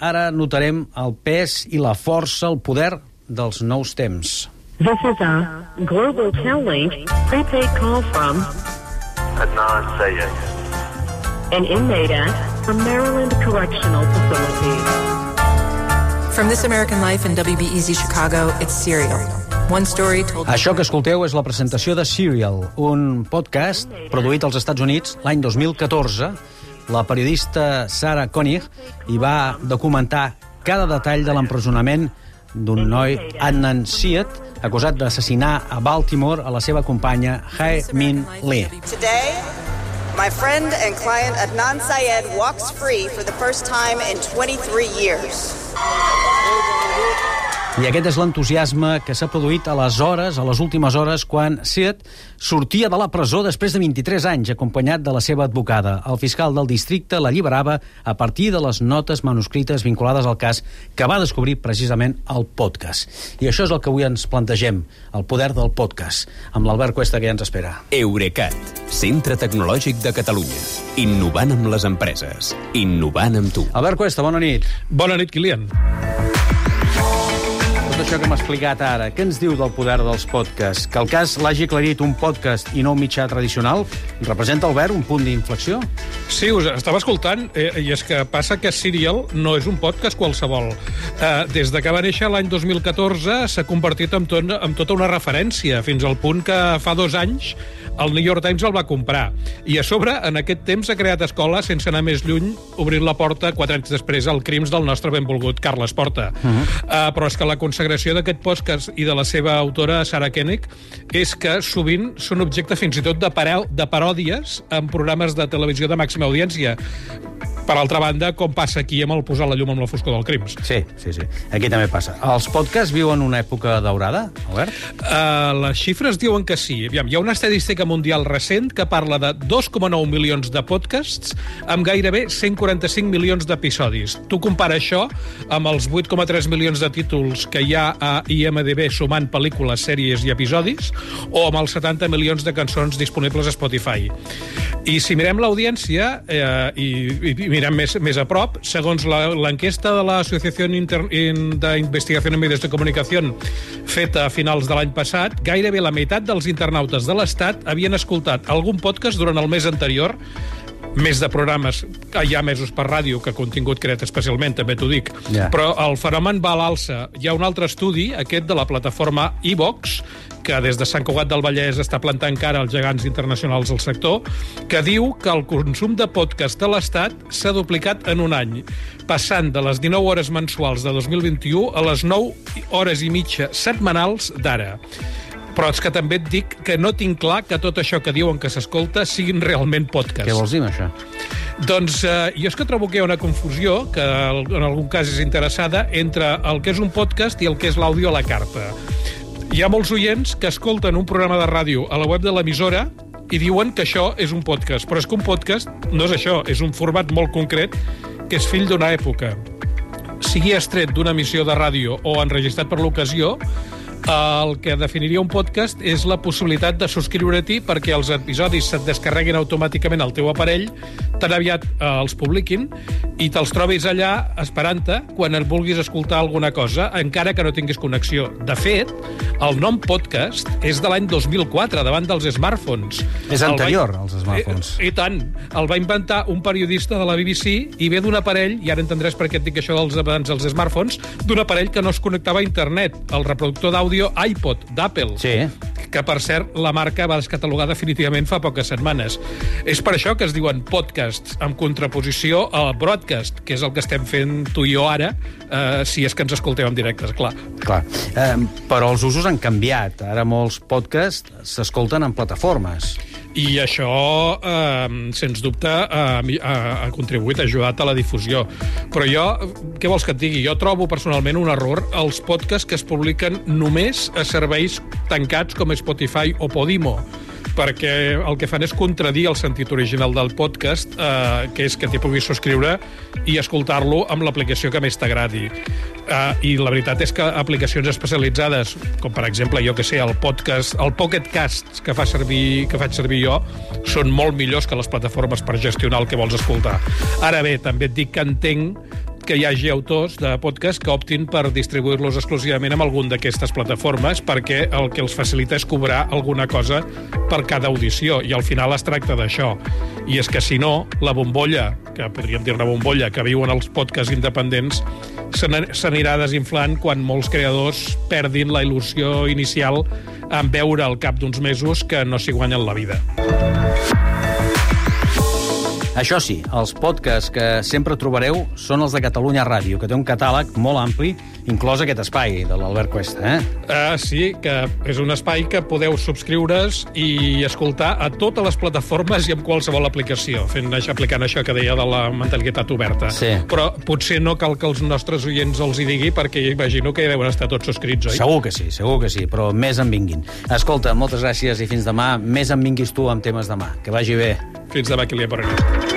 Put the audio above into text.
Ara notarem el pes i la força, el poder dels nous temps. This is a Global Tellink prepaid call from Adnan Sayed. an inmate at a Maryland Correctional Facility. From This American Life and WBEZ Chicago, it's Serial. One story told. Això que escolteu és la presentació de Serial, un podcast produït als Estats Units l'any 2014. La periodista Sarah Koenig hi va documentar cada detall de l'empresonament d'un noi, Adnan Syed, acusat d'assassinar a Baltimore a la seva companya Hae Min Lee. Today, my friend and client Adnan Syed walks free for the first time in 23 years. I aquest és l'entusiasme que s'ha produït a les hores, a les últimes hores, quan Syed sortia de la presó després de 23 anys, acompanyat de la seva advocada. El fiscal del districte l'alliberava a partir de les notes manuscrites vinculades al cas que va descobrir precisament el podcast. I això és el que avui ens plantegem, el poder del podcast, amb l'Albert Cuesta que ja ens espera. Eurecat, centre tecnològic de Catalunya. Innovant amb les empreses. Innovant amb tu. Albert Cuesta, bona nit. Bona nit, Kilian. Això que m'ha explicat ara, què ens diu del poder dels podcasts? Que el cas l'hagi aclarit un podcast i no un mitjà tradicional representa, Albert, un punt d'inflexió? Sí, us estava escoltant, eh, i és que passa que Serial no és un podcast qualsevol. Eh, des de que va néixer l'any 2014 s'ha convertit en, tot, en tota una referència, fins al punt que fa dos anys el New York Times el va comprar. I a sobre, en aquest temps, ha creat escola sense anar més lluny, obrint la porta quatre anys després al crims del nostre benvolgut Carles Porta. Uh -huh. uh, però és que la consagració d'aquest podcast i de la seva autora, Sarah Koenig, és que sovint són objecte fins i tot de, pareu, de paròdies en programes de televisió de màxima audiència. Per altra banda, com passa aquí amb el posar la llum amb la foscor del crims. Sí, sí, sí. Aquí també passa. Els podcasts viuen una època daurada, Albert? Uh, les xifres diuen que sí. Aviam, hi ha una estadística mundial recent que parla de 2,9 milions de podcasts amb gairebé 145 milions d'episodis. Tu compara això amb els 8,3 milions de títols que hi ha a IMDB sumant pel·lícules, sèries i episodis o amb els 70 milions de cançons disponibles a Spotify. I si mirem l'audiència eh, i, i mirem més, més a prop, segons l'enquesta de l'Associació d'Investigació en Medios de Comunicació feta a de l'any passat, gairebé la meitat dels internautes de l'Estat havien escoltat algun podcast durant el mes anterior més de programes hi ha mesos per ràdio que contingut creat especialment, també t'ho dic. Ja. Però el fenomen va a l'alça. Hi ha un altre estudi, aquest de la plataforma iVox, que des de Sant Cugat del Vallès està plantant cara als gegants internacionals del sector, que diu que el consum de podcast de l'Estat s'ha duplicat en un any, passant de les 19 hores mensuals de 2021 a les 9 hores i mitja setmanals d'ara. Però és que també et dic que no tinc clar que tot això que diuen que s'escolta siguin realment podcast. Què vols dir amb això? Doncs eh, jo és que trobo que hi ha una confusió, que en algun cas és interessada, entre el que és un podcast i el que és l'àudio a la carta. Hi ha molts oients que escolten un programa de ràdio a la web de l'emissora i diuen que això és un podcast. Però és que un podcast no és això, és un format molt concret que és fill d'una època. Sigui estret d'una emissió de ràdio o enregistrat per l'ocasió, el que definiria un podcast és la possibilitat de subscriure-t'hi perquè els episodis se't descarreguin automàticament al teu aparell, tan aviat eh, els publiquin, i te'ls trobis allà esperant-te quan et vulguis escoltar alguna cosa, encara que no tinguis connexió. De fet, el nom podcast és de l'any 2004, davant dels smartphones. És El va- anterior als smartphones. I, I tant. El va inventar un periodista de la BBC i ve d'un aparell, i ara entendràs per què et dic això dels abans dels smartphones, d'un aparell que no es connectava a internet, el reproductor d'àudio iPod d'Apple. Sí. Que, per cert, la marca va descatalogar definitivament fa poques setmanes. És per això que es diuen podcasts, en contraposició a broadcast, que és el que estem fent tu i jo ara, eh, si és que ens escolteu en directe, clar. Clar. Eh, però els usos han canviat. Ara molts podcasts s'escolten en plataformes. I això, eh, sens dubte, eh, ha, ha contribuït, ha ajudat a la difusió. Però jo, què vols que et digui? Jo trobo personalment un error els podcasts que es publiquen només a serveis tancats com Spotify o Podimo perquè el que fan és contradir el sentit original del podcast, eh, que és que t'hi puguis subscriure i escoltar-lo amb l'aplicació que més t'agradi. Uh, I la veritat és que aplicacions especialitzades, com per exemple, jo que sé, el podcast, el Pocket Cast que, fa servir, que faig servir jo, són molt millors que les plataformes per gestionar el que vols escoltar. Ara bé, també et dic que entenc que hi hagi autors de podcast que optin per distribuir-los exclusivament amb algun d'aquestes plataformes perquè el que els facilita és cobrar alguna cosa per cada audició i al final es tracta d'això. I és que si no, la bombolla, que podríem dir una bombolla, que viuen els podcasts independents, s'anirà desinflant quan molts creadors perdin la il·lusió inicial en veure al cap d'uns mesos que no s'hi guanyen la vida. Això sí, els podcasts que sempre trobareu són els de Catalunya Ràdio, que té un catàleg molt ampli, inclòs aquest espai de l'Albert Cuesta. Eh? Uh, sí, que és un espai que podeu subscriure's i escoltar a totes les plataformes i amb qualsevol aplicació, fent això, aplicant això que deia de la mentalitat oberta. Sí. Però potser no cal que els nostres oients els hi digui perquè imagino que deuen estar tots subscrits, oi? Segur que sí, segur que sí, però més en vinguin. Escolta, moltes gràcies i fins demà. Més en vinguis tu amb temes demà. Que vagi bé. Fins demà, Kilian Barreras.